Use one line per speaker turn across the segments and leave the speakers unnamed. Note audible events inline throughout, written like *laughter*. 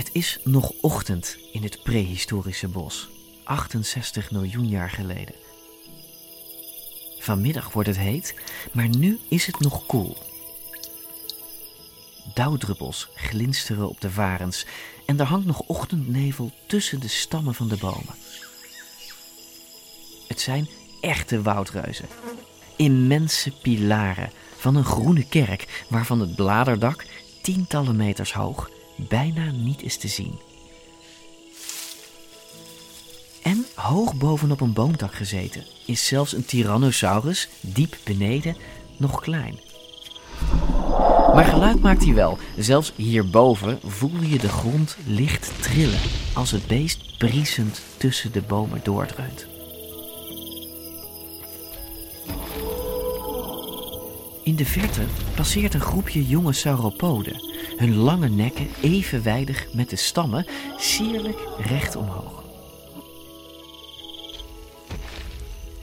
Het is nog ochtend in het prehistorische bos, 68 miljoen jaar geleden. Vanmiddag wordt het heet, maar nu is het nog koel. Dauwdruppels glinsteren op de varens en er hangt nog ochtendnevel tussen de stammen van de bomen. Het zijn echte woudreuzen. Immense pilaren van een groene kerk waarvan het bladerdak tientallen meters hoog bijna niet is te zien. En hoog bovenop een boomtak gezeten is zelfs een Tyrannosaurus, diep beneden, nog klein. Maar geluid maakt hij wel. Zelfs hierboven voel je de grond licht trillen als het beest briesend tussen de bomen doordreunt. In de verte passeert een groepje jonge sauropoden hun lange nekken evenwijdig met de stammen sierlijk recht omhoog.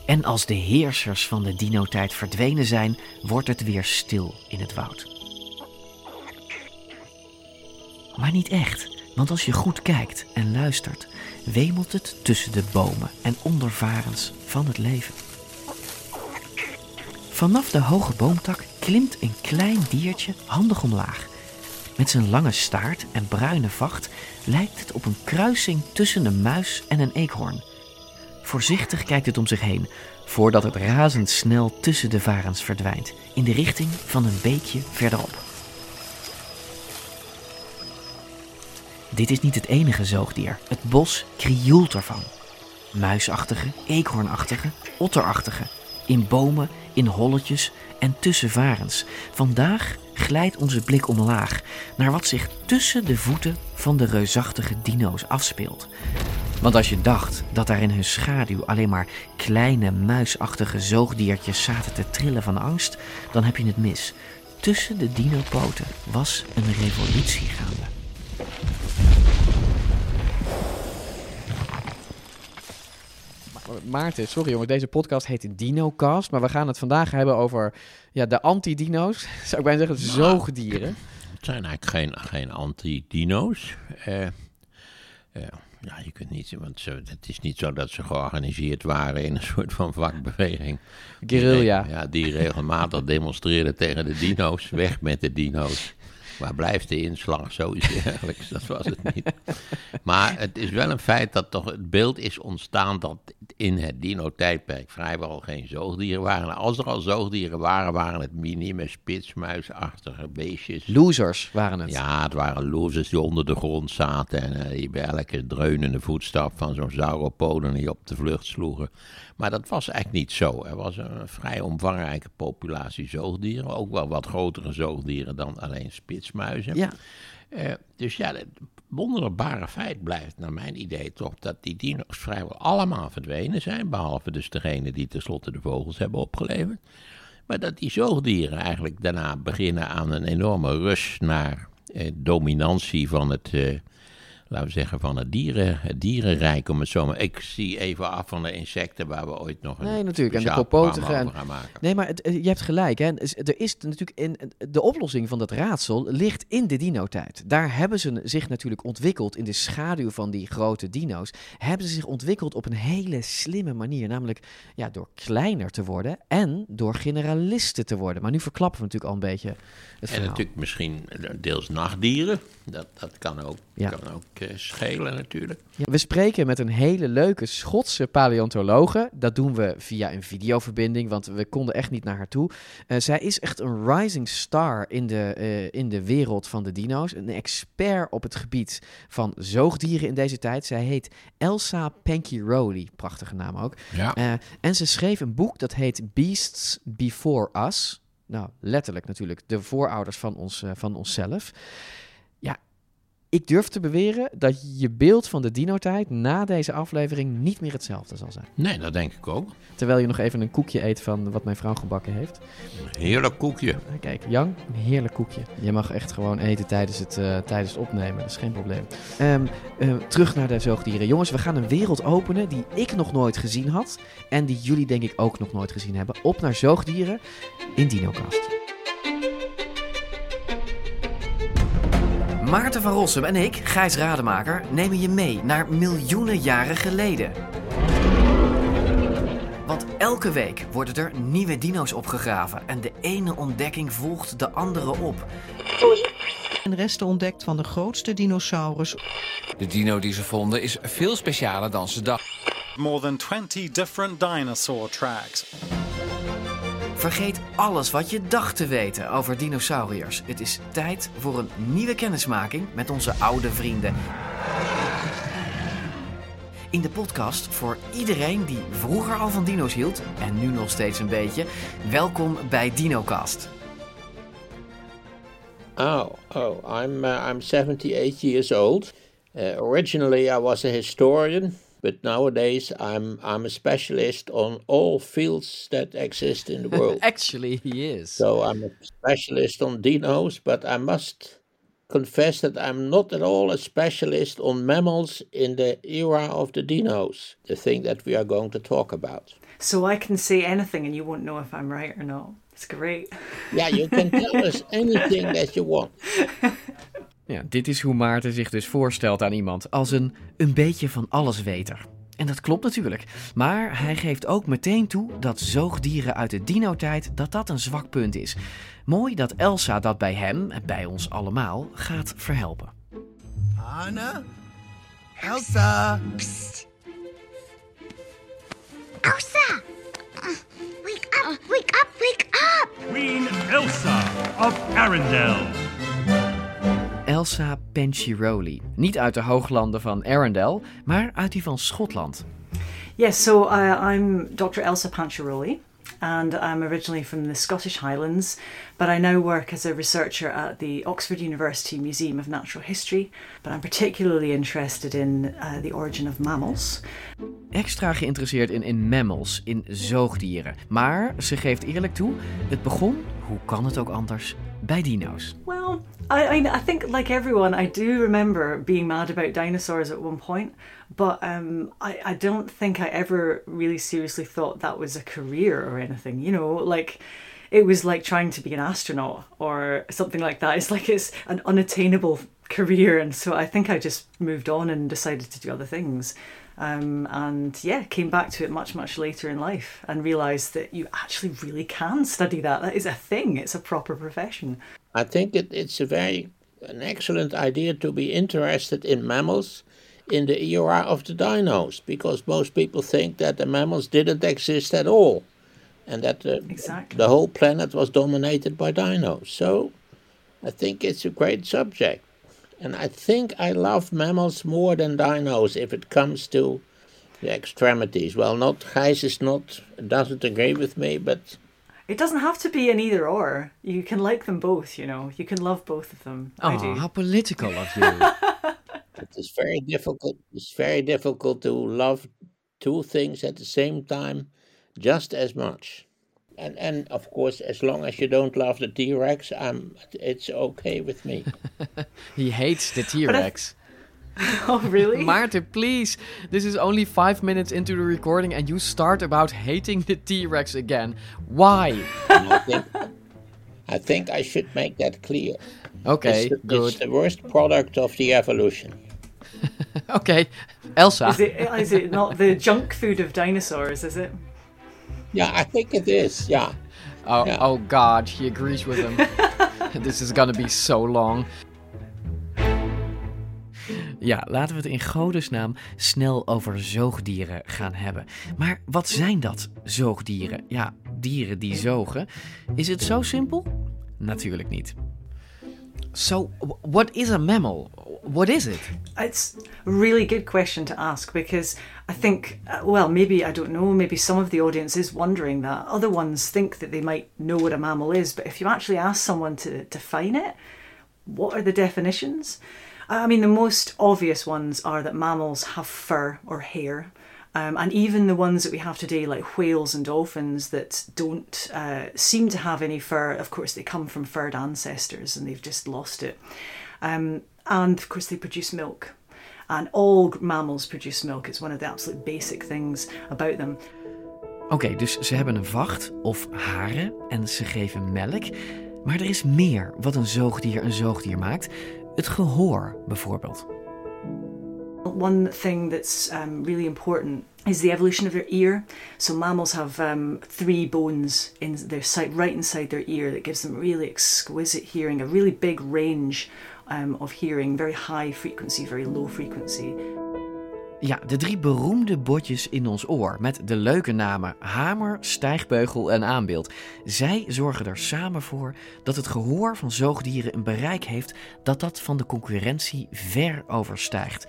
En als de heersers van de dinotijd verdwenen zijn, wordt het weer stil in het woud. Maar niet echt, want als je goed kijkt en luistert, wemelt het tussen de bomen en ondervarens van het leven. Vanaf de hoge boomtak klimt een klein diertje handig omlaag met zijn lange staart en bruine vacht lijkt het op een kruising tussen een muis en een eekhoorn. Voorzichtig kijkt het om zich heen, voordat het razendsnel tussen de varens verdwijnt, in de richting van een beekje verderop. Dit is niet het enige zoogdier. Het bos krioelt ervan. Muisachtige, eekhoornachtige, otterachtige. In bomen, in holletjes en tussen varens. Vandaag glijdt onze blik omlaag naar wat zich tussen de voeten van de reusachtige dino's afspeelt. Want als je dacht dat daar in hun schaduw alleen maar kleine muisachtige zoogdiertjes zaten te trillen van angst, dan heb je het mis. Tussen de dinopoten was een revolutie gaande.
Maarten, sorry jongen, deze podcast heet DinoCast, maar we gaan het vandaag hebben over ja, de anti-dino's, *laughs* zou ik bijna zeggen, nou, zoogdieren.
Het zijn eigenlijk geen, geen anti-dino's. Uh, ja, je kunt niet, want ze, het is niet zo dat ze georganiseerd waren in een soort van vakbeweging.
Guerrilla.
ja, die regelmatig demonstreerden tegen de dino's. Weg met de dino's. Waar blijft de inslag? Zoiets dergelijks. *laughs* Dat was het niet. Maar het is wel een feit dat toch het beeld is ontstaan dat in het dino-tijdperk vrijwel geen zoogdieren waren. Als er al zoogdieren waren, waren het minime spitsmuisachtige beestjes.
Losers waren het.
Ja, het waren losers die onder de grond zaten en uh, die bij elke dreunende voetstap van zo'n sauropoden die op de vlucht sloegen. Maar dat was eigenlijk niet zo. Er was een vrij omvangrijke populatie zoogdieren. Ook wel wat grotere zoogdieren dan alleen spitsmuizen.
Ja.
Uh, dus ja, het wonderbare feit blijft naar mijn idee toch dat die dino's vrijwel allemaal verdwenen zijn. Behalve dus degene die tenslotte de vogels hebben opgeleverd. Maar dat die zoogdieren eigenlijk daarna beginnen aan een enorme rush naar eh, dominantie van het... Eh, laten we zeggen, van het, dieren, het dierenrijk. Om het zo maar. Ik zie even af van de insecten waar we ooit nog een
Nee, natuurlijk. En de kopotigen. En... Gaan maken. Nee, maar het, je hebt gelijk. Hè. Er is natuurlijk in, de oplossing van dat raadsel ligt in de dino-tijd. Daar hebben ze zich natuurlijk ontwikkeld in de schaduw van die grote dino's. Hebben ze zich ontwikkeld op een hele slimme manier. Namelijk ja, door kleiner te worden en door generalisten te worden. Maar nu verklappen we natuurlijk al een beetje het
En natuurlijk misschien deels nachtdieren. Dat, dat kan ook, ja. kan ook schelen natuurlijk.
Ja, we spreken met een hele leuke Schotse paleontologe. Dat doen we via een videoverbinding, want we konden echt niet naar haar toe. Uh, zij is echt een rising star in de, uh, in de wereld van de dino's. Een expert op het gebied van zoogdieren in deze tijd. Zij heet Elsa Pankiroli, prachtige naam ook.
Ja.
en ze schreef een boek dat heet Beasts Before Us.
nou letterlijk natuurlijk, de voorouders van, ons, van onszelf. Ja, ik durf te beweren dat je beeld van de dino-tijd na deze aflevering niet meer hetzelfde zal zijn.
Nee, dat denk ik ook.
Terwijl je nog even een koekje eet van wat mijn vrouw gebakken heeft.
Heerlijk koekje.
Kijk, Jan, een heerlijk koekje. Je mag echt gewoon eten tijdens het, uh, tijdens het opnemen, dat is geen probleem. Um, uh, terug naar de zoogdieren. Jongens, we gaan een wereld openen die ik nog nooit gezien had. En die jullie denk ik ook nog nooit gezien hebben. Op naar zoogdieren in DinoCast.
Maarten van Rossum en ik, Gijs Rademaker, nemen je mee naar miljoenen jaren geleden. Want elke week worden er nieuwe dino's opgegraven en de ene ontdekking volgt de andere op.
En resten ontdekt van de grootste dinosaurus.
De dino die ze vonden is veel specialer dan ze dachten.
More than 20 different dinosaur tracks.
Vergeet alles wat je dacht te weten over dinosauriërs. Het is tijd voor een nieuwe kennismaking met onze oude vrienden. In de podcast voor iedereen die vroeger al van dino's hield en nu nog steeds een beetje. Welkom bij DinoCast.
Oh, oh, I'm uh, I'm 78 years old. Uh, originally I was a historian. But nowadays, I'm I'm a specialist on all fields that exist in the world. *laughs*
Actually, he is.
So I'm a specialist on dinos, but I must confess that I'm not at all a specialist on mammals in the era of the dinos, the thing that we are going to talk about.
So I can say anything and you won't know if I'm right or not. It's great.
Yeah, you can tell us anything that you want. *laughs*
Ja, dit is hoe Maarten zich dus voorstelt aan iemand als een een beetje van alles weter. En dat klopt natuurlijk. Maar hij geeft ook meteen toe dat zoogdieren uit de dino-tijd dat dat een zwak punt is. Mooi dat Elsa dat bij hem en bij ons allemaal gaat verhelpen.
Anna? Elsa?
Psst. Elsa! wake up, wake up, wake up!
Queen Elsa of Arendelle.
Elsa Penciroli. Niet uit de hooglanden van Arendelle, maar uit die van Schotland.
Yes, so uh, I'm Dr. Elsa Panciaroli, and I'm originally from the Scottish Highlands, but I now work as a researcher at the Oxford University Museum of Natural History. But I'm particularly interested in uh, the origin of mammals.
Extra geïnteresseerd in, in mammals, in zoogdieren. Maar ze geeft eerlijk toe, het begon, hoe kan het ook anders,
Well, I, I, I think like everyone, I do remember being mad about dinosaurs at one point, but um, I, I don't think I ever really seriously thought that was a career or anything. You know, like it was like trying to be an astronaut or something like that. It's like it's an unattainable career, and so I think I just moved on and decided to do other things. Um, and yeah, came back to it much, much later in life and realised that you actually really can study that. That is a thing, it's a proper profession.
I think it, it's a very an excellent idea to be interested in mammals in the era of the dinos because most people think that the mammals didn't exist at all and that the,
exactly.
the whole planet was dominated by dinos. So I think it's a great subject. And I think I love mammals more than dinos if it comes to the extremities. Well, not Gijs is not doesn't agree with me, but
it doesn't have to be an either or. You can like them both, you know. You can love both of them.
Oh, how political of you. *laughs*
it is very difficult. It's very difficult to love two things at the same time just as much. And and of course, as long as you don't love the T Rex, um, it's okay with me. *laughs*
he hates the T Rex. *laughs*
oh, really? *laughs*
Martin, please. This is only five minutes into the recording, and you start about hating the T Rex again. Why?
I, think, I think I should make that clear.
Okay,
it's the,
good.
It's the worst product of the evolution.
okay, Elsa.
Is it, is it not the junk food of dinosaurs, is it?
Yeah, I think it is. Yeah.
Oh,
yeah.
oh God, he agrees with him. *laughs* this is gonna be so long. Ja, laten we het in godesnaam snel over zoogdieren gaan hebben. Maar wat zijn dat, zoogdieren? Ja, dieren die zogen. Is het zo simpel? Natuurlijk niet. So, what is a mammal? What is it?
It's a really good question to ask because I think, uh, well, maybe, I don't know, maybe some of the audience is wondering that. Other ones think that they might know what a mammal is, but if you actually ask someone to define it, what are the definitions? I mean, the most obvious ones are that mammals have fur or hair. Um, and even the ones that we have today, like whales and dolphins, that don't uh, seem to have any fur, of course, they come from furred ancestors and they've just lost it. Um, and of course, they produce milk. And all mammals produce milk. It's one of the absolute basic things about them.
Oké, okay, dus ze hebben een vacht of haren en ze geven melk. Maar er is meer wat een zoogdier een zoogdier maakt. Het gehoor bijvoorbeeld.
One thing that's um, really important is the evolution of their ear. So mammals have um, three bones in their side, right inside their ear, that gives them really exquisite hearing, a really big range um, of hearing, very high frequency, very low frequency.
Ja, de drie beroemde botjes in ons oor met de leuke namen hamer, stijgbeugel en aanbeeld. Zij zorgen er samen voor dat het gehoor van zoogdieren een bereik heeft dat dat van de concurrentie ver overstijgt.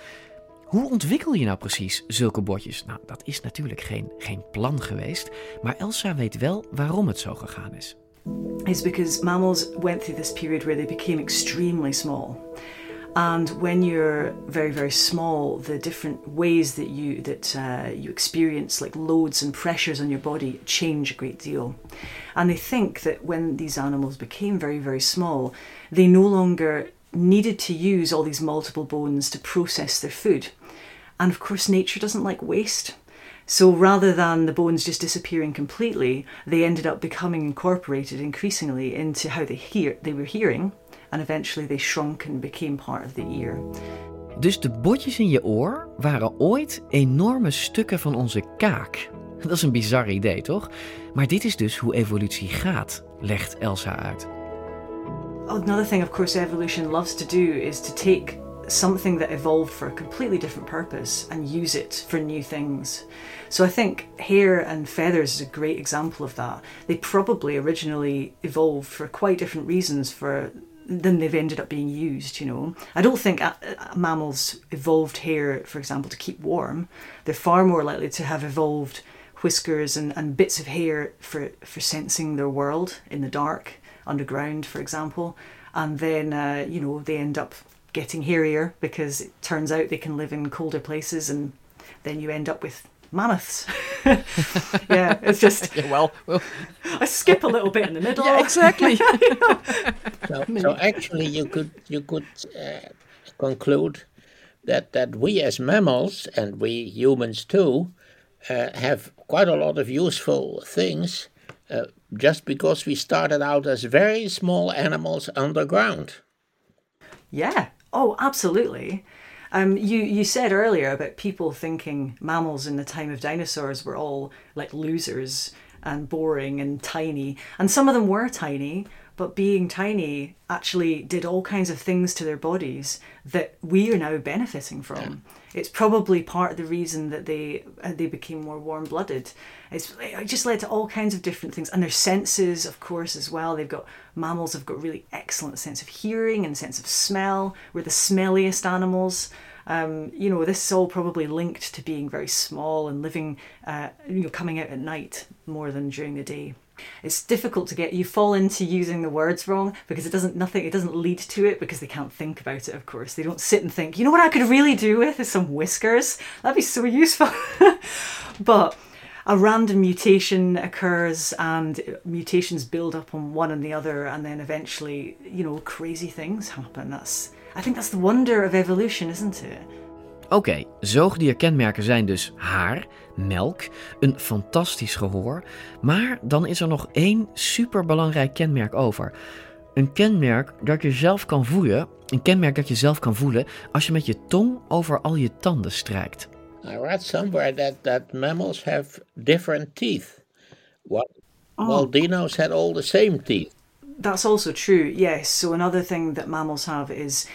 Hoe ontwikkel je nou precies zulke botjes? Nou, dat is natuurlijk geen, geen plan geweest, maar Elsa weet wel waarom het zo gegaan is.
Is because mammals went through this period where they became extremely small. And when you're very, very small, the different ways that you that uh, you experience like loads and pressures on your body change a great deal. And they think that when these animals became very, very small, they no longer needed to use all these multiple bones to process their food. And of course, nature doesn't like waste. So rather than the bones just disappearing completely, they ended up becoming incorporated increasingly into how they hear they were hearing, and eventually they shrunk and became part of the ear.
Dus de botjes in je oor waren ooit enorme stukken van onze kaak. Dat is een bizar idee, toch? Maar dit is dus hoe evolutie gaat, legt Elsa uit.
Another thing, of course, evolution loves to do is to take something that evolved for a completely different purpose and use it for new things. So I think hair and feathers is a great example of that. They probably originally evolved for quite different reasons for than they've ended up being used, you know. I don't think mammals evolved hair, for example, to keep warm. They're far more likely to have evolved whiskers and, and bits of hair for, for sensing their world in the dark, underground, for example. And then, uh, you know, they end up getting hairier because it turns out they can live in colder places and then you end up with mammoths. *laughs* yeah, it's just *laughs*
yeah, well, well,
I skip a little bit in the middle.
Yeah, exactly. *laughs*
so, so, actually, you could you could uh, conclude that that we as mammals and we humans too uh, have quite a lot of useful things. Uh, just because we started out as very small animals underground.
Yeah, Oh, absolutely. Um, you you said earlier about people thinking mammals in the time of dinosaurs were all like losers and boring and tiny, and some of them were tiny, but being tiny actually did all kinds of things to their bodies that we are now benefiting from. Yeah it's probably part of the reason that they uh, they became more warm blooded. It's it just led to all kinds of different things, and their senses, of course, as well. They've got mammals have got really excellent sense of hearing and sense of smell. We're the smelliest animals. Um, you know, this is all probably linked to being very small and living, uh, you know, coming out at night more than during the day it's difficult to get you fall into using the words wrong because it doesn't nothing it doesn't lead to it because they can't think about it of course. They don't sit and think you know what i could really do with is some whiskers? That'd be so useful. *laughs* But a random mutation occurs and mutations build up on one and the other and then eventually you know crazy things happen. That's i think that's the wonder of evolution isn't it?
Oké, okay, zoogdierkenmerken zijn dus haar, melk, een fantastisch gehoor. Maar dan is er nog één superbelangrijk kenmerk over. Een kenmerk dat je zelf kan voelen. Een kenmerk dat je zelf kan voelen als je met je tong over al je tanden strijkt.
I read somewhere that, that mammals have different teeth. While, oh. while dinos had all the same teeth.
That's also true, yes. So another thing that mammals have is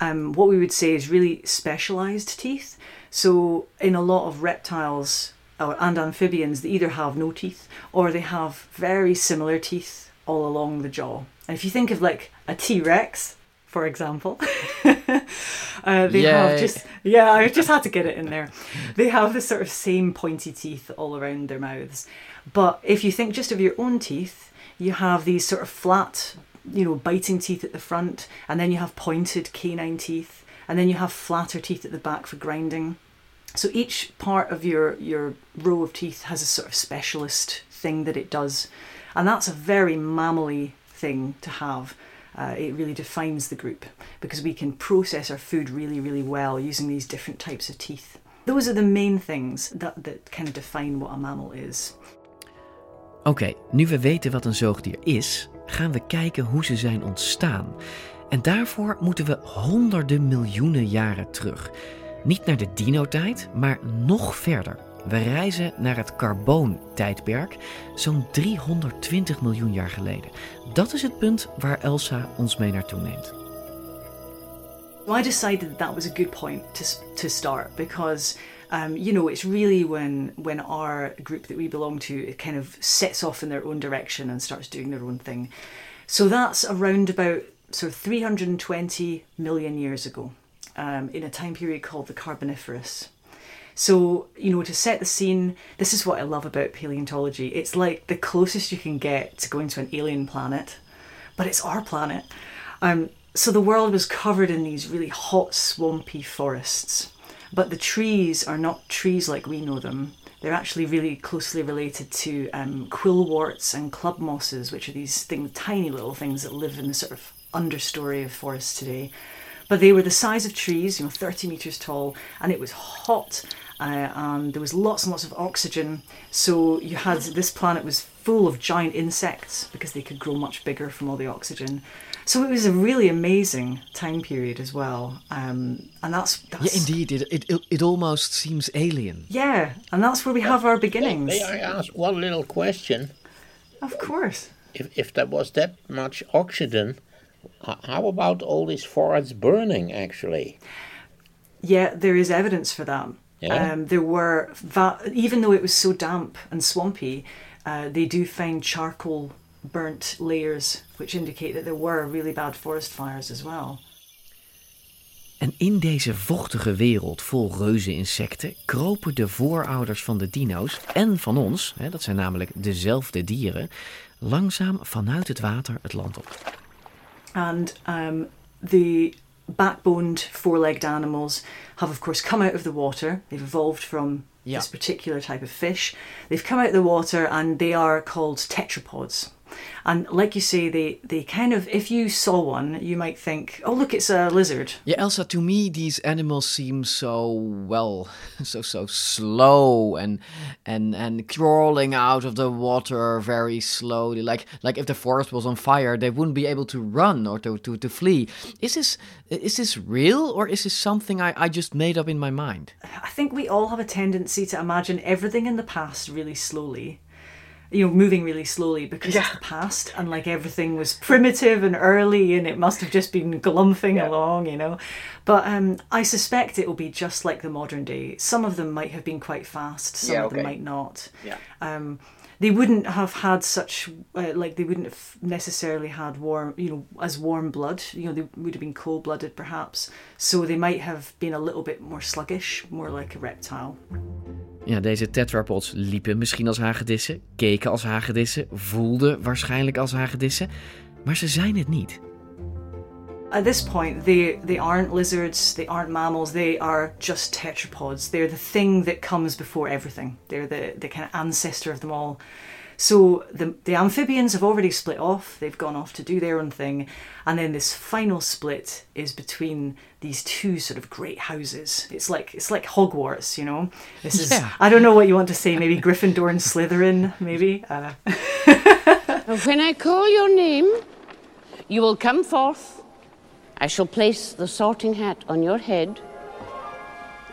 um, what we would say is really specialized teeth. So, in a lot of reptiles and amphibians, they either have no teeth or they have very similar teeth all along the jaw. And if you think of like a T Rex, for example. *laughs* uh, they Yay. have just yeah, I just had to get it in there. They have the sort of same pointy teeth all around their mouths. But if you think just of your own teeth, you have these sort of flat, you know, biting teeth at the front, and then you have pointed canine teeth, and then you have flatter teeth at the back for grinding. So each part of your your row of teeth has a sort of specialist thing that it does, and that's a very mammally thing to have. Uh, it really defines the group because we can process our food really, really well using these different types of teeth. Those are the main things that, that kind of define what a mammal is.
Oké, nu we weten wat een zoogdier is, gaan we kijken hoe ze zijn ontstaan. En daarvoor moeten we honderden miljoenen jaren terug. Niet naar de dino-tijd, maar nog verder. We reizen naar het Carboon-tijdperk, zo'n 320 miljoen jaar geleden. Dat is het punt waar Elsa ons mee naartoe neemt.
I decided that was a good point to, to start because um, you know it's really when when our group that we belong to kind of sets off in their own direction and starts doing their own thing. So that's around about of 320 million years ago um, in a time period called the Carboniferous. So, you know, to set the scene, this is what I love about paleontology. It's like the closest you can get to going to an alien planet, but it's our planet. Um, so the world was covered in these really hot, swampy forests. But the trees are not trees like we know them. They're actually really closely related to um, quillworts and club mosses, which are these things, tiny little things that live in the sort of understory of forests today. But they were the size of trees, you know, 30 meters tall, and it was hot, uh, and there was lots and lots of oxygen. So you had this planet was full of giant insects because they could grow much bigger from all the oxygen. So it was a really amazing time period as well, um, and that's, that's,
yeah, indeed. It, it it almost seems alien.
Yeah, and that's where we have our beginnings.
May I ask one little question?
Of course.
If if there was that much oxygen, how about all these forests burning, actually?
Yeah, there is evidence for that.
Yeah.
Um, there were, va- even though it was so damp and swampy, uh, they do find charcoal burnt layers, which indicate that there were really bad forest fires as well.
En in deze vochtige wereld vol reuze-insecten kropen de voorouders van de dino's en van ons, hè, dat zijn namelijk dezelfde dieren, langzaam vanuit het water het land op.
And um, the backboned four legged animals have, of course, come out of the water. They've evolved from yeah. this particular type of fish. They've come out of the water and they are called tetrapods. And like you say, they, they kind of, if you saw one, you might think, oh, look, it's a lizard.
Yeah, Elsa, to me, these animals seem so, well, *laughs* so, so slow and, and, and crawling out of the water very slowly. Like, like if the forest was on fire, they wouldn't be able to run or to, to, to flee. Is this, is this real or is this something I, I just made up in my mind?
I think we all have a tendency to imagine everything in the past really slowly you know, moving really slowly because yeah. it's the past and like everything was primitive and early and it must have just been glumphing yeah. along, you know. But um, I suspect it will be just like the modern day. Some of them might have been quite fast, some yeah, okay. of them might not.
Yeah.
Um, they wouldn't have had such uh, like they wouldn't have necessarily had warm you know as warm blood you know they would have been cold blooded perhaps so they might have been a little bit more sluggish more like a reptile
Ja, deze tetrapods liepen misschien als hagedissen, keken als hagedissen, voelden waarschijnlijk als hagedissen, maar ze zijn het niet.
At this point, they, they aren't lizards, they aren't mammals, they are just tetrapods. They're the thing that comes before everything. They're the, the kind of ancestor of them all. So the, the amphibians have already split off, they've gone off to do their own thing, and then this final split is between these two sort of great houses. It's like it's like Hogwarts, you know. This is yeah. I don't know what you want to say, maybe Gryffindor and Slytherin, maybe. Uh. *laughs*
when I call your name, you will come forth. I shall place the sorting hat on your head,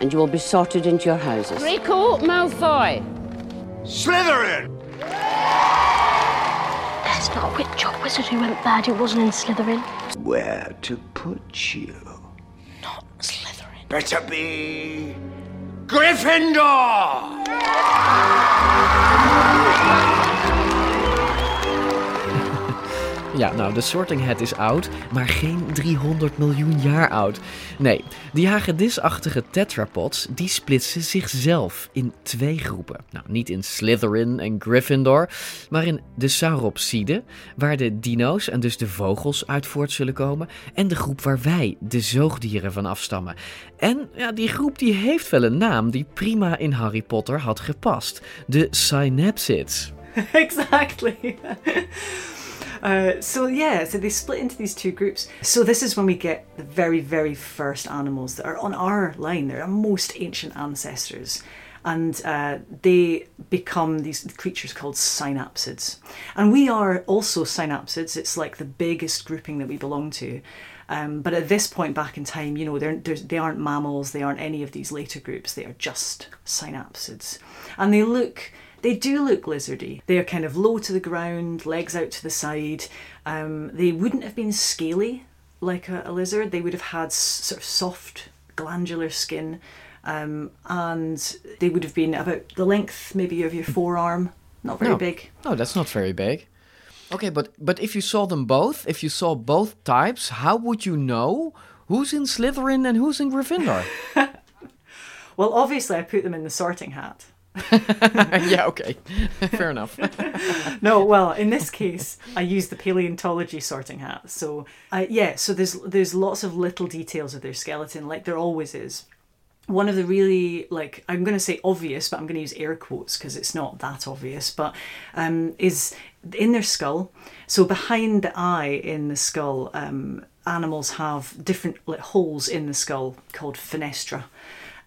and you will be sorted into your houses. Draco Malfoy.
Slytherin.
There's not a witch or wizard who went bad who wasn't in Slytherin.
Where to put you?
Not Slytherin.
Better be Gryffindor!
Ja, nou, de Sorting Hat is oud, maar geen 300 miljoen jaar oud. Nee, die hagedisachtige tetrapods, die splitsen zichzelf in twee groepen. Nou, niet in Slytherin en Gryffindor, maar in de Sauropsiden, waar de dino's en dus de vogels uit voort zullen komen, en de groep waar wij, de zoogdieren, van afstammen. En ja, die groep die heeft wel een naam die prima in Harry Potter had gepast. De Synapsids. *laughs*
exactly. Uh, so yeah, so they split into these two groups. So this is when we get the very, very first animals that are on our line. They're our most ancient ancestors, and uh, they become these creatures called synapsids. And we are also synapsids. It's like the biggest grouping that we belong to. Um, but at this point back in time, you know, they're, they're, they aren't mammals. They aren't any of these later groups. They are just synapsids, and they look they do look lizardy. They are kind of low to the ground, legs out to the side. Um, they wouldn't have been scaly like a, a, lizard. They would have had sort of soft glandular skin, um, and they would have been about the length maybe of your forearm. Not very
no.
big.
No, that's not very big. Okay, but but if you saw them both, if you saw both types, how would you know who's in Slytherin and who's in Gryffindor? *laughs*
well, obviously, I put them in the sorting hat. *laughs*
yeah, okay. *laughs* Fair enough. *laughs*
no, well, in this case, I use the paleontology sorting hat. So, uh, yeah, so there's there's lots of little details of their skeleton, like there always is. One of the really like I'm going to say obvious, but I'm going to use air quotes because it's not that obvious. But um, is in their skull. So behind the eye in the skull, um, animals have different like, holes in the skull called fenestra.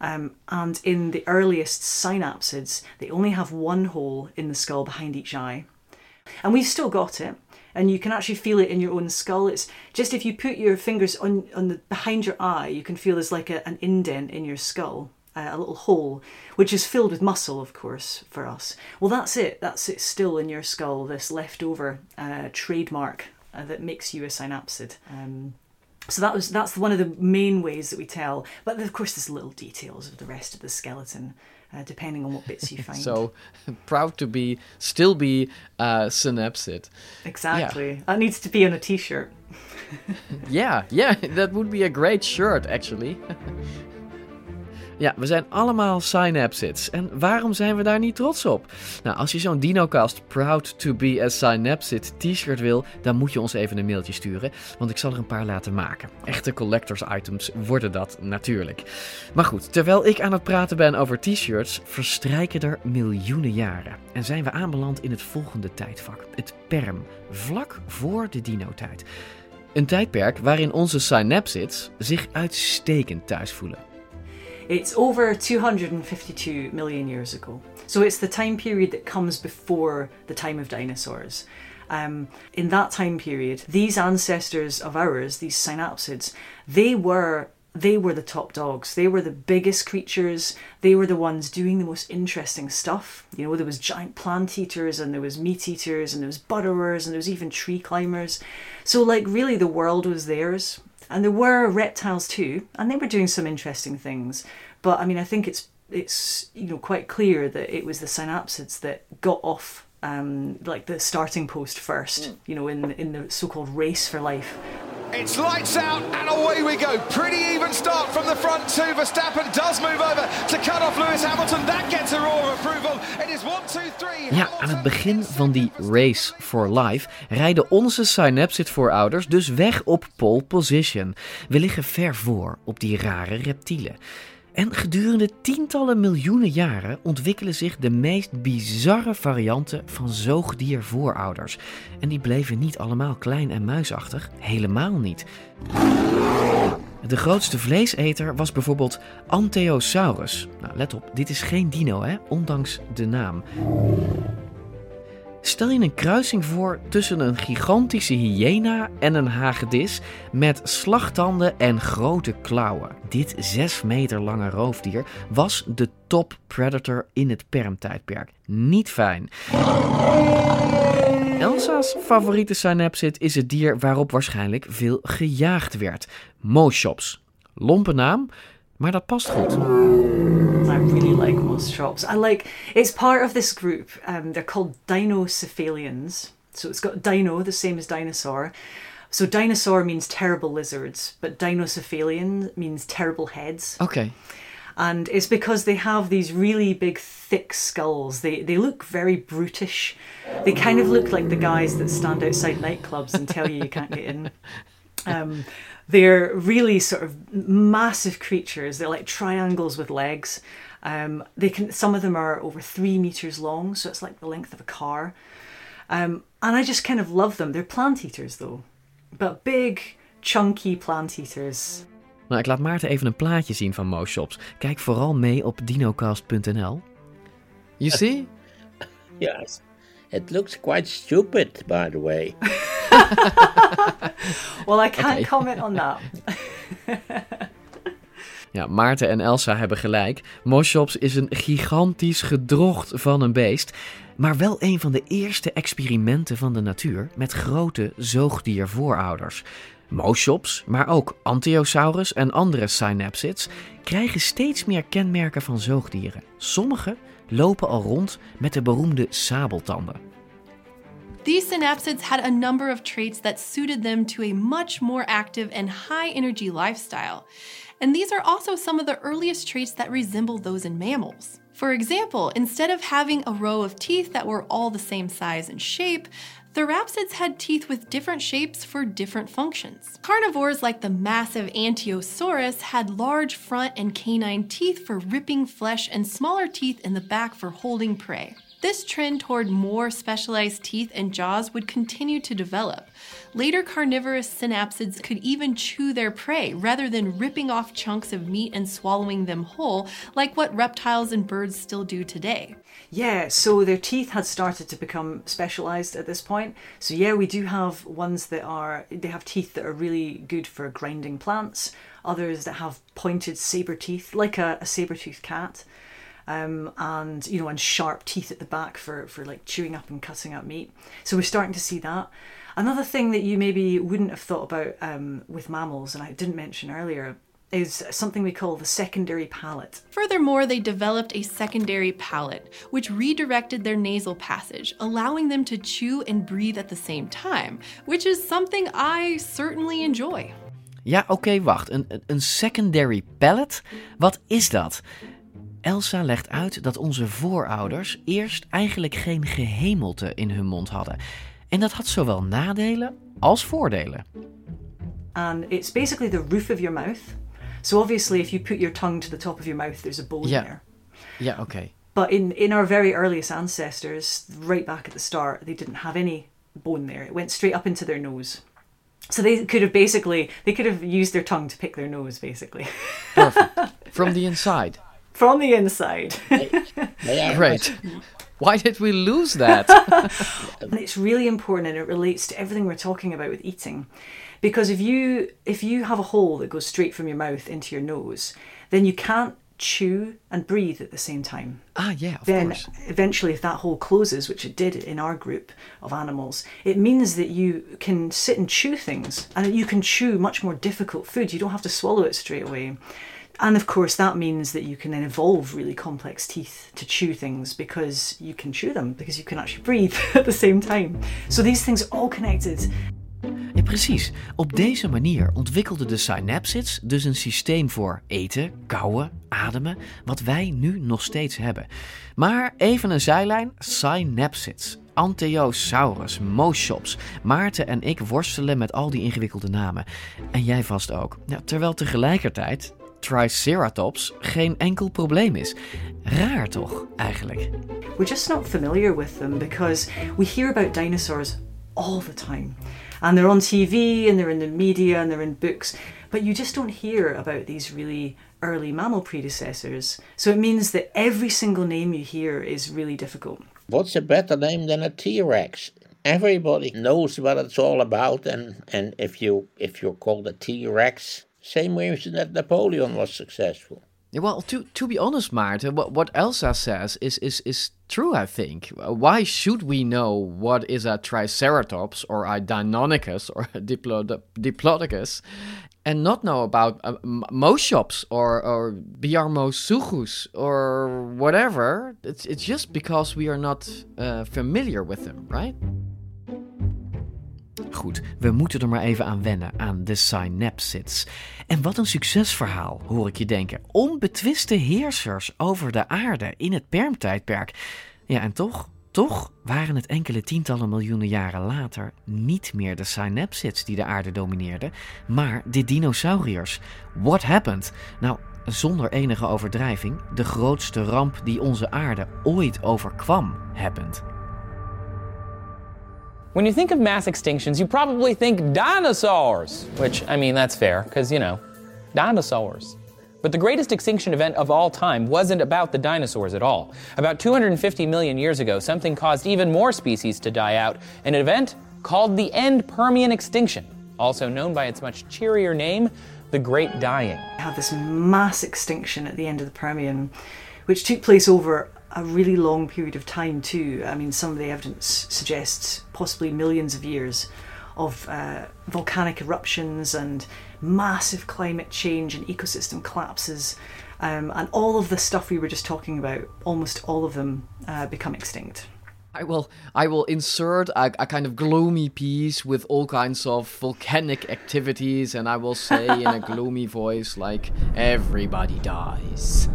Um, and in the earliest synapsids, they only have one hole in the skull behind each eye. And we've still got it, and you can actually feel it in your own skull. It's just if you put your fingers on, on the behind your eye, you can feel there's like a, an indent in your skull. Uh, a little hole, which is filled with muscle, of course, for us. Well, that's it. That's it still in your skull, this leftover uh, trademark uh, that makes you a synapsid. Um, so that was that's one of the main ways that we tell. But of course, there's little details of the rest of the skeleton, uh, depending on what bits you *laughs* find.
so *laughs* proud to be still be uh, synapsid.
Exactly. Yeah. That needs to be on a T-shirt. *laughs*
yeah, yeah, that would be a great shirt actually. Ja, we zijn allemaal synapsids. En waarom zijn we daar niet trots op? Nou, als je zo'n DinoCast Proud to be a Synapsid t-shirt wil, dan moet je ons even een mailtje sturen, want ik zal er een paar laten maken. Echte collectors items worden dat natuurlijk. Maar goed, terwijl ik aan het praten ben over t-shirts, verstrijken er miljoenen jaren. En zijn we aanbeland in het volgende tijdvak, het Perm, vlak voor de dino-tijd. Een tijdperk waarin onze synapsids zich uitstekend thuis voelen.
It's over 252 million years ago. So it's the time period that comes before the time of dinosaurs. Um, in that time period, these ancestors of ours, these synapsids, they were they were the top dogs. They were the biggest creatures. They were the ones doing the most interesting stuff. You know, there was giant plant eaters and there was meat eaters and there was burrowers and there was even tree climbers. So like really the world was theirs. And there were reptiles too, and they were doing some interesting things. But I mean, I think it's it's you know quite clear that it was the synapsids that got off um, like the starting post first. Mm. You know, in in the so-called race for life.
It's lights out and away we go. Pretty even start from the front too. Verstappen does move over to cut off Lewis Hamilton. That gets a roar of approval. It is one, two, three.
Ja, aan het begin van die race for life rijden onze Synapsid-voorouders dus weg op pole position. We liggen ver voor op die rare reptielen. En gedurende tientallen miljoenen jaren ontwikkelen zich de meest bizarre varianten van zoogdiervoorouders. En die bleven niet allemaal klein en muisachtig, helemaal niet. De grootste vleeseter was bijvoorbeeld Anteosaurus. Nou, let op, dit is geen dino, hè, ondanks de naam. Stel je een kruising voor tussen een gigantische hyena en een hagedis met slagtanden en grote klauwen. Dit 6 meter lange roofdier was de top predator in het permtijdperk. Niet fijn. Elsa's favoriete synapsid is het dier waarop waarschijnlijk veel gejaagd werd. Moschops. Lompe naam, maar dat past goed.
I really like Moschops. I like it's part of this group. Um, they're called dinocephalians. So it's got dino, the same as dinosaur. So dinosaur means terrible lizards, but dinocephalian means terrible heads.
Okay.
And it's because they have these really big, thick skulls. They they look very brutish. They kind of look like the guys that stand outside nightclubs and tell you you can't get in. *laughs* Um, they're really sort of massive creatures. They're like triangles with legs. Um, they can. Some of them are over three meters long, so it's like the length of a car. Um, and I just kind of love them. They're plant eaters though, but big, chunky plant eaters.
Nou, ik laat Maarten even een plaatje zien van Moschops. Kijk vooral mee op dinocast.nl. You *laughs* see?
yes. It looks quite stupid, by the way. *laughs* *laughs*
well, I can't okay. comment on that. *laughs*
Ja, Maarten en Elsa hebben gelijk. Moschops is een gigantisch gedrocht van een beest. Maar wel een van de eerste experimenten van de natuur met grote zoogdiervoorouders. Moschops, maar ook Anteosaurus en andere synapsids krijgen steeds meer kenmerken van zoogdieren. Sommige lopen al rond met de beroemde sabeltanden.
These synapsids had a number of traits that suited them to a much more active and high energy lifestyle. And these are also some of the earliest traits that resemble those in mammals. For example, instead of having a row of teeth that were all the same size and shape, Therapsids had teeth with different shapes for different functions. Carnivores like the massive Anteosaurus had large front and canine teeth for ripping flesh and smaller teeth in the back for holding prey. This trend toward more specialized teeth and jaws would continue to develop. Later carnivorous synapsids could even chew their prey rather than ripping off chunks of meat and swallowing them whole, like what reptiles and birds still do today.
Yeah, so their teeth had started to become specialized at this point. So yeah, we do have ones that are they have teeth that are really good for grinding plants, others that have pointed saber teeth, like a, a saber-toothed cat um, and you know, and sharp teeth at the back for for like chewing up and cutting up meat. So we're starting to see that. Another thing that you maybe wouldn't have thought about um, with mammals, and I didn't mention earlier, is something we call the secondary palate.
Furthermore, they developed a secondary palate, which redirected their nasal passage, allowing them to chew and breathe at the same time, which is something I certainly enjoy.
Ja, oké, okay, wacht. Een, een secondary palate? Wat is dat? Elsa legt uit dat onze voorouders eerst eigenlijk geen gehemelte in hun mond hadden. En dat had zowel nadelen als voordelen.
And it's basically the roof of your mouth. So obviously if you put your tongue to the top of your mouth there's a bone
yeah.
there.
Yeah, okay.
But in in our very earliest ancestors, right back at the start, they didn't have any bone there. It went straight up into their nose. So they could have basically they could have used their tongue to pick their nose basically. *laughs*
Perfect. From the inside
from the inside.
right. Why did we lose that? *laughs* *laughs*
it's really important and it relates to everything we're talking about with eating. Because if you if you have a hole that goes straight from your mouth into your nose, then you can't chew and breathe at the same time.
Ah, yeah,
then
course.
eventually if that hole closes, which it did in our group of animals, it means that you can sit and chew things and you can chew much more difficult food. You don't have to swallow it straight away. And of course, that means that you can then evolve really complex teeth to chew things because you can chew them, because you can actually breathe *laughs* at the same time. So these things are all connected.
Ja, precies. Op deze manier ontwikkelden de synapsids dus een systeem voor eten, kauwen, ademen, wat wij nu nog steeds hebben. Maar even een zijlijn: synapsids. Anteosaurus, Moschops. Maarten en ik worstelen met al die ingewikkelde namen. En jij vast ook. Ja, terwijl tegelijkertijd Triceratops geen enkel probleem is. Raar toch, eigenlijk?
We're just not familiar with them because we hear about dinosaurs all the time. And they're on TV and they're in the media and they're in books, but you just don't hear about these really early mammal predecessors. So it means that every single name you hear is really difficult.
What's a better name than a T-Rex? Everybody knows what it's all about and, and if you if you're called a T-Rex, same way that Napoleon was successful.
Well, to to be honest, Maarten, what, what Elsa says is, is is true. I think. Why should we know what is a Triceratops or a Deinonychus or a Diplod- Diplodocus, and not know about uh, or or Biarmosuchus or whatever? It's it's just because we are not uh, familiar with them, right? Goed, we moeten er maar even aan wennen, aan de synapsids. En wat een succesverhaal, hoor ik je denken. Onbetwiste heersers over de aarde in het permtijdperk. Ja, en toch, toch waren het enkele tientallen miljoenen jaren later niet meer de synapsids die de aarde domineerden, maar de dinosauriërs. What happened? Nou, zonder enige overdrijving, de grootste ramp die onze aarde ooit overkwam, happened.
When you think of mass extinctions, you probably think dinosaurs, which, I mean, that's fair, because, you know, dinosaurs. But the greatest extinction event of all time wasn't about the dinosaurs at all. About 250 million years ago, something caused even more species to die out, an event called the End Permian Extinction, also known by its much cheerier name, the Great Dying.
We have this mass extinction at the end of the Permian, which took place over a really long period of time, too. I mean, some of the evidence suggests possibly millions of years of uh, volcanic eruptions and massive climate change and ecosystem collapses. Um, and all of the stuff we were just talking about, almost all of them uh, become extinct.
I will I will insert a, a, kind of gloomy piece with all kinds of volcanic activities and I will say in a gloomy voice like everybody dies.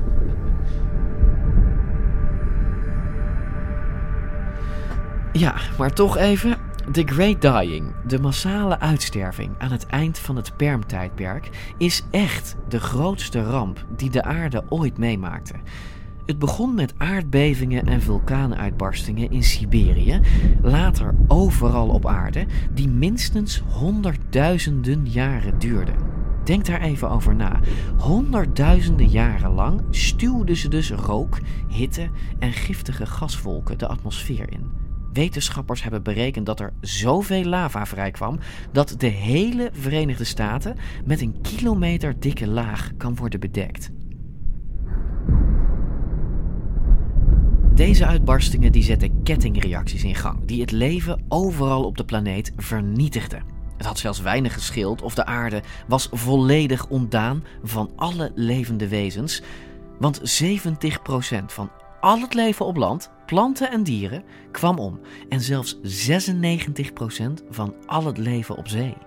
Ja, maar toch even The Great Dying, de massale uitsterving aan het eind van het Permtijdperk, is echt de grootste ramp die de aarde ooit meemaakte. Het begon met aardbevingen en vulkaanuitbarstingen in Siberië, later overal op aarde, die minstens honderdduizenden jaren duurden. Denk daar even over na. Honderdduizenden jaren lang stuwden ze dus rook, hitte en giftige gaswolken de atmosfeer in. Wetenschappers hebben berekend dat er zoveel lava vrijkwam dat de hele Verenigde Staten met een kilometer dikke laag kan worden bedekt. Deze uitbarstingen die zetten kettingreacties in gang die het leven overal op de planeet vernietigden. Het had zelfs weinig gescheeld of de aarde was volledig ontdaan van alle levende wezens, want 70% van al het leven op land, planten en dieren, kwam om en zelfs 96% van al het leven op zee.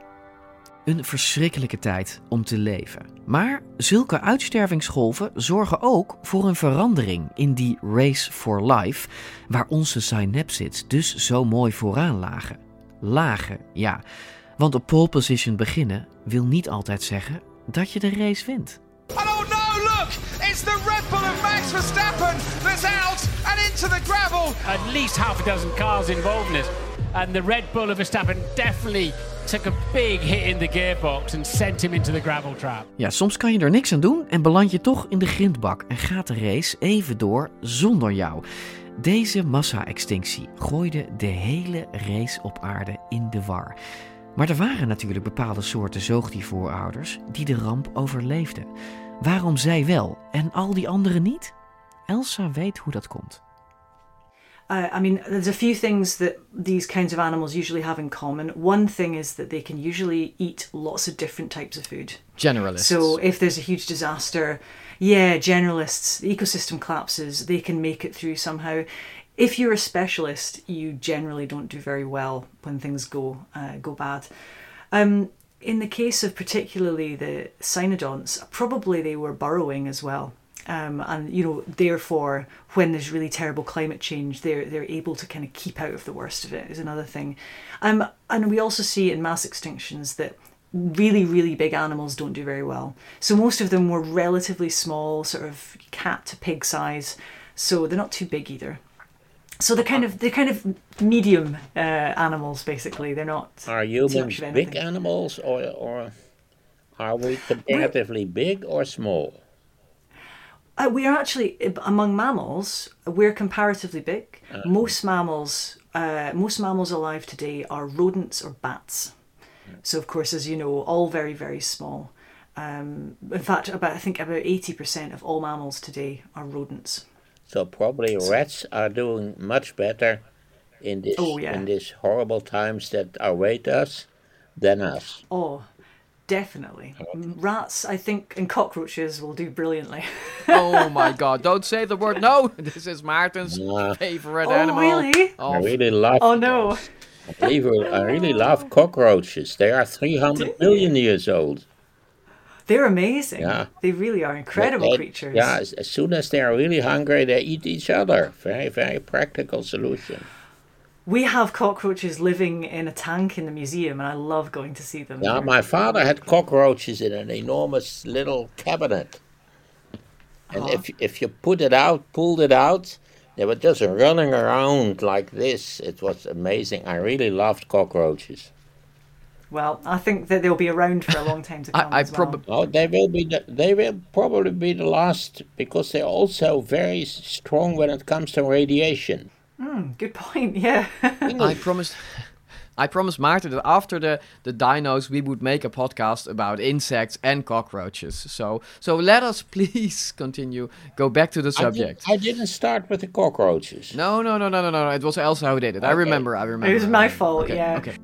Een verschrikkelijke tijd om te leven. Maar zulke uitstervingsgolven zorgen ook voor een verandering in die race for life, waar onze synapsids dus zo mooi vooraan lagen. Lagen, ja. Want op pole position beginnen wil niet altijd zeggen dat je de race wint.
It's the Red Bull of Max Verstappen that's out and into the gravel.
At least half a dozen cars involved in this. And the Red Bull of Verstappen definitely took a big hit in the gearbox and sent him into the gravel trap.
Ja, soms kan je er niks aan doen en beland je toch in de grindbak en gaat de race even door zonder jou. Deze massa-extinctie gooide de hele race op aarde in de war. Maar er waren natuurlijk bepaalde soorten zoogdiervoorouders die de ramp overleefden. Waarom zij wel en al die anderen niet? Elsa weet hoe dat komt.
Uh, I mean, there's a few things that these kinds of animals usually have in common. One thing is that they can usually eat lots of different types of food.
Generalists.
So if there's a huge disaster, yeah, generalists, the ecosystem collapses, they can make it through somehow. If you're a specialist, you generally don't do very well when things go uh, go bad. Um, in the case of particularly the cynodonts, probably they were burrowing as well. Um, and you know, therefore, when there's really terrible climate change, they're they're able to kind of keep out of the worst of it. Is another thing, um, and we also see in mass extinctions that really really big animals don't do very well. So most of them were relatively small, sort of cat to pig size. So they're not too big either. So they're kind of they're kind of medium uh, animals, basically. They're not.
Are humans big animals, or or are we comparatively we're, big or small?
Uh, we are actually among mammals. We're comparatively big. Uh, most mammals, uh, most mammals alive today are rodents or bats. So of course, as you know, all very very small. Um, in fact, about I think about eighty percent of all mammals today are rodents.
So probably rats are doing much better in this
oh, yeah.
in these horrible times that await us than us.
Oh, definitely. Rats, I think, and cockroaches will do brilliantly. *laughs*
oh my god, don't say the word no! *laughs* This is Martin's favorite
oh,
animal.
Really?
Oh, I really love
Oh no.
believe I really love *laughs* cockroaches. They are 300 million years old.
They're amazing.
Yeah.
They really are incredible
They-
creatures.
Yeah, as, as soon as they are really hungry, they eat each other. Very, very practical solution.
We have cockroaches living in a tank in the museum, and I love going to see them.
Yeah,
They're-
my father had cockroaches in an enormous little cabinet. And
Uh-huh.
if if you put it out, pulled it out, they were just running around like this. It was amazing. I really loved cockroaches.
Well, I think that they'll be around for a long time to *laughs* come.
I
as well.
probably oh, they will be the, they will probably be the last because they're also very strong when it comes to radiation.
Hmm, good point. *laughs* Yeah.
I promised. *laughs* I promised Maarten that after the, the dinos, we would make a podcast about insects and cockroaches. So, so let us please continue. Go back to the
I, did,
subject.
I didn't start with the cockroaches.
No, no, no, no, no, no. It was Elsa who did it. I remember. I remember.
It was my fault.
Okay,
yeah.
okay.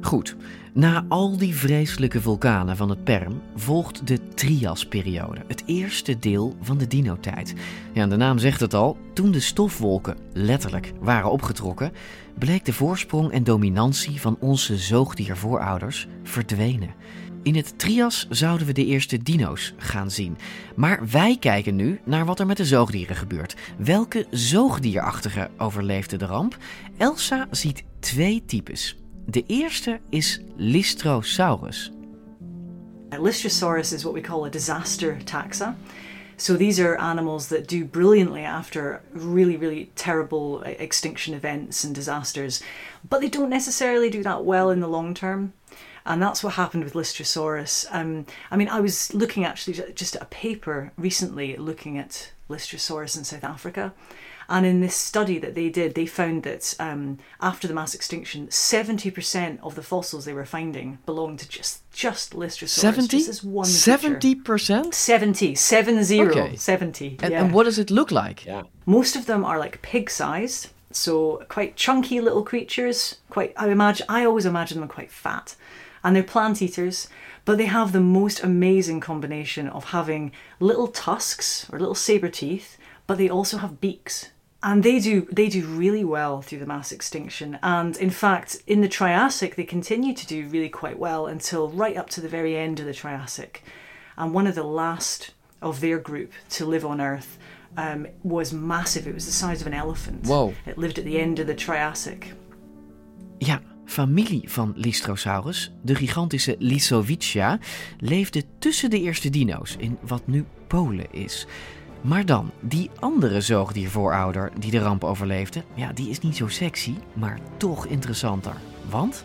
Goed, na al die vreselijke vulkanen van het Perm volgt de Triasperiode, het eerste deel van de dinotijd. Ja, de naam zegt het al, toen de stofwolken letterlijk waren opgetrokken, bleek de voorsprong en dominantie van onze zoogdiervoorouders verdwenen. In het Trias zouden we de eerste dino's gaan zien. Maar wij kijken nu naar wat er met de zoogdieren gebeurt. Welke zoogdierachtige overleefde de ramp? Elsa ziet twee types. De eerste is Lystrosaurus.
Lystrosaurus is what we call a disaster taxa. So these are animals that do brilliantly after really, really terrible uh, extinction events and disasters, but they don't necessarily do that well in the long term. And that's what happened with Lystrosaurus. Um, I mean, I was looking actually just at a paper recently looking at Lystrosaurus in South Africa. And in this study that they did, they found that um, after the mass extinction, 70% of the fossils they were finding belonged to just, just Lystrosaurus.
Seventy.
Just this one.
Seventy percent.
70, seven zero,
Okay.
70.
And,
yeah.
and what does it look like?
Yeah.
Most of them are like pig sized, so quite chunky little creatures. Quite, I imagine, I always imagine them quite fat, and they're plant eaters. But they have the most amazing combination of having little tusks or little saber teeth, but they also have beaks. And they do they do really well through the mass extinction. And in fact, in the Triassic, they continue to do really quite well until right up to the very end of the Triassic. And one of the last of their group to live on Earth um, was massive. It was the size of an elephant.
Whoa.
It lived at the end of the Triassic.
Ja, familie van Lystrosaurus, de gigantische Lisowicia, leefde tussen de eerste dino's in wat nu Polen is. Maar dan, die andere zoogdiervoorouder die de ramp overleefde, ja, die is niet zo sexy, maar toch interessanter. Want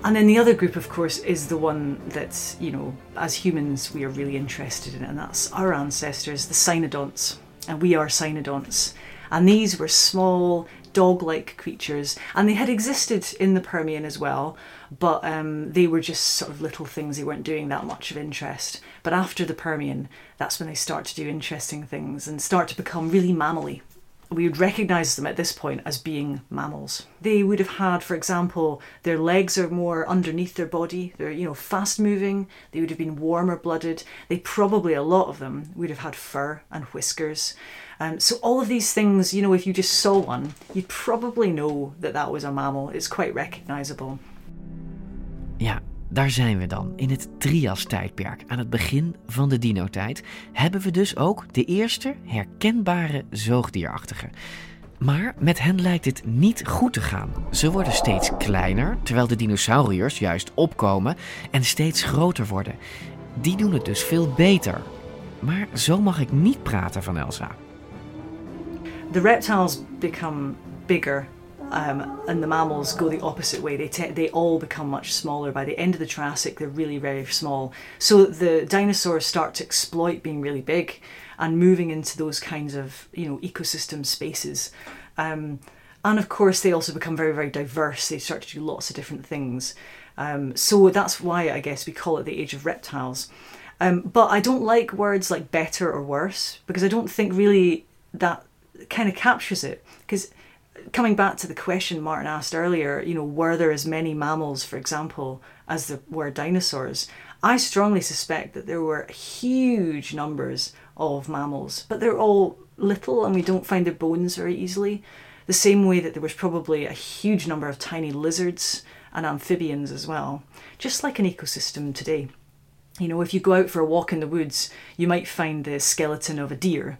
And then the other group, of course, is the one that, you know, as humans we are really interested in, and that's our ancestors, the cynodonts. And we are cynodonts. And these were small, dog like creatures, and they had existed in the Permian as well, but um, they were just sort of little things, they weren't doing that much of interest. But after the Permian, that's when they start to do interesting things and start to become really mammally we would recognize them at this point as being mammals. They would have had, for example, their legs are more underneath their body. They're, you know, fast moving. They would have been warmer blooded. They probably, a lot of them, would have had fur and whiskers. Um, so all of these things, you know, if you just saw one, you'd probably know that that was a mammal. It's quite recognizable.
ja, daar zijn we dan. In het Trias-tijdperk, aan het begin van de dinotijd, hebben we dus ook de eerste herkenbare zoogdierachtige. Maar met hen lijkt het niet goed te gaan. Ze worden steeds kleiner, terwijl de dinosauriërs juist opkomen en steeds groter worden. Die doen het dus veel beter. Maar zo mag ik niet praten van Elsa.
The reptiles become bigger um, and the mammals go the opposite way. They te- they all become much smaller. By the end of the Triassic, they're really very small. So the dinosaurs start to exploit being really big and moving into those kinds of you know ecosystem spaces. Um, and of course, they also become very very diverse. They start to do lots of different things. Um, so that's why I guess we call it the age of reptiles. Um, but I don't like words like better or worse because I don't think really that kind of captures it. Because coming back to the question Martin asked earlier, you know, were there as many mammals, for example, as there were dinosaurs? I strongly suspect that there were huge numbers of mammals, but they're all little and we don't find their bones very easily. the same way that there was probably a huge number of tiny lizards and amphibians as well, just like an ecosystem today. You know, if you go out for a walk in the woods, you might find the skeleton of a deer,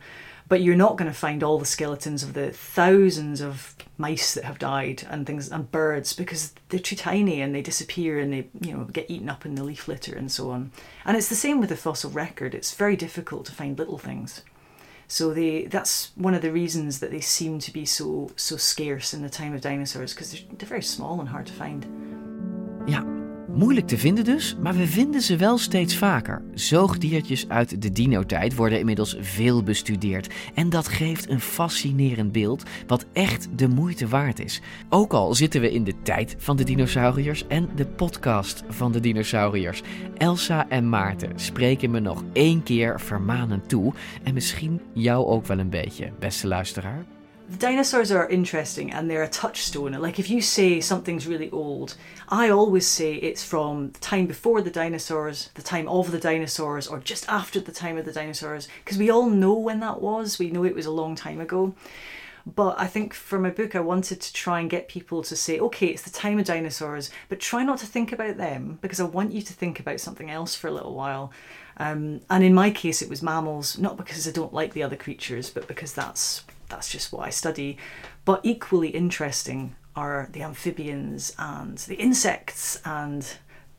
but you're not going to find all the skeletons of the thousands of mice that have died and things and birds because they're too tiny and they disappear and they you know get eaten up in the leaf litter and so on. And it's the same with the fossil record. It's very difficult to find little things. So they that's one of the reasons that they seem to be so so scarce in the time of dinosaurs because they're, they're very small and hard to find.
Ja, Moeilijk te vinden dus, maar we vinden ze wel steeds vaker. Zoogdiertjes uit de dino-tijd worden inmiddels veel bestudeerd. En dat geeft een fascinerend beeld wat echt de moeite waard is. Ook al zitten we in de tijd van de dinosauriërs en de podcast van de dinosauriërs. Elsa en Maarten spreken me nog één keer vermanend toe. En misschien jou ook wel een beetje, beste luisteraar.
Dinosaurs are interesting and they're a touchstone. Like if you say something's really old, I always say it's from the time before the dinosaurs, the time of the dinosaurs, or just after the time of the dinosaurs, because we all know when that was. We know it was a long time ago. But I think for my book, I wanted to try and get people to say, okay, it's the time of dinosaurs, but try not to think about them because I want you to think about something else for a little while. Um, and in my case, it was mammals, not because I don't like the other creatures, but because that's that's just what I study. But equally interesting are the amphibians and the insects and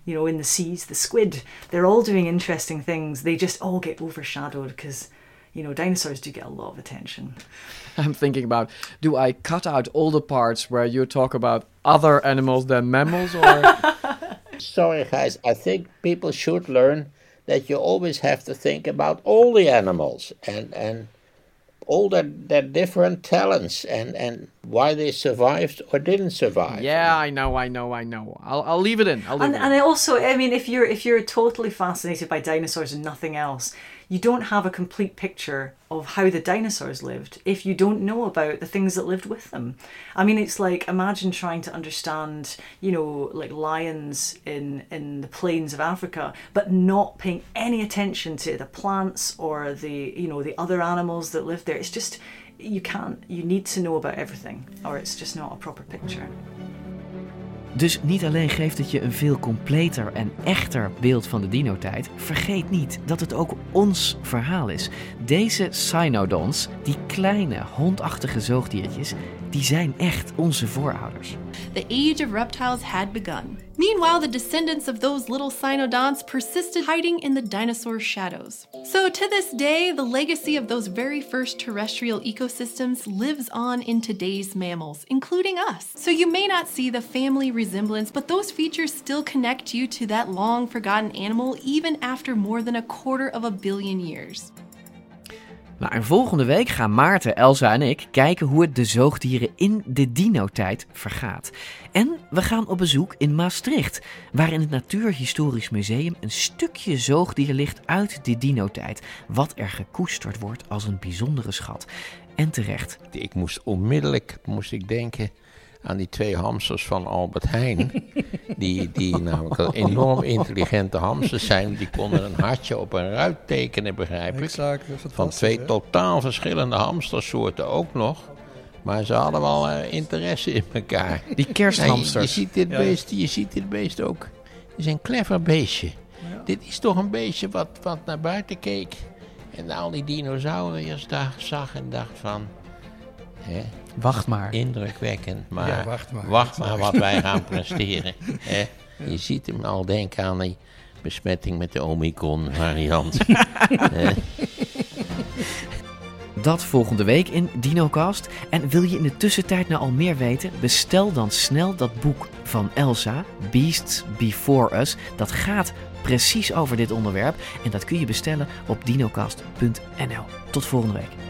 you know in the seas the squid. They're all doing interesting things. They just all get overshadowed because you know dinosaurs do get a lot of attention. *laughs*
I'm thinking about do i cut out all the parts where you talk about other animals than mammals or? *laughs*
Sorry guys. I think people should learn that you always have to think about all the animals and and all their, their different talents and, and why they survived or didn't survive.
Yeah, I know, I know, I know. I'll, I'll leave it in. I'll leave
and,
it
and I also, I mean, if you're if you're totally fascinated by dinosaurs and nothing else, you don't have a complete picture of how the dinosaurs lived if you don't know about the things that lived with them. I mean, it's like imagine trying to understand, you know, like lions in in the plains of Africa, but not paying any attention to the plants or the you know the other animals that live there. It's just you can't. You need to know about everything, or it's just not a proper picture.
Dus niet alleen geeft het je een veel completer en echter beeld van de dino-tijd, vergeet niet dat het ook ons verhaal is. Deze cynodons, die kleine hondachtige zoogdiertjes, die zijn echt onze voorouders.
The age of reptiles had begun. Meanwhile, the descendants of those little cynodonts persisted hiding in the dinosaur shadows. So, to this day, the legacy of those very first terrestrial ecosystems lives on in today's mammals, including us. So, you may not see the family resemblance, but those features still connect you to that long forgotten animal even after more than a quarter of a billion years.
En volgende week gaan Maarten, Elsa en ik kijken hoe het de zoogdieren in de dino-tijd vergaat. En we gaan op bezoek in Maastricht, waar in het Natuurhistorisch Museum een stukje zoogdier ligt uit de dino-tijd, wat er gekoesterd wordt als een bijzondere schat. En terecht.
Ik moest onmiddellijk moest ik denken aan die twee hamsters van Albert Heijn. Die, die namelijk enorm intelligente hamsters zijn. Die konden een hartje op een ruit tekenen, begrijp ik.
Exact,
van twee totaal verschillende hamstersoorten ook nog. Maar ze hadden wel uh, interesse in elkaar.
Die kersthamsters.
je, je, ziet dit beest, je ziet dit beest ook. Het is een clever beestje. Ja. Dit is toch een beestje wat, wat naar buiten keek. En al die dinosauriërs daar zag en dacht van... Hè,
Wacht maar.
Indrukwekkend, maar,
ja, wacht maar,
wacht maar wat wij gaan presteren. Hè? Je ziet hem al denken aan die besmetting met de Omicron variant. *laughs*
Dat volgende week in DinoCast. En wil je in de tussentijd nou al meer weten? Bestel dan snel dat boek van Elsa, Beasts Before Us. Dat gaat precies over dit onderwerp. En dat kun je bestellen op dinocast.nl. Tot volgende week.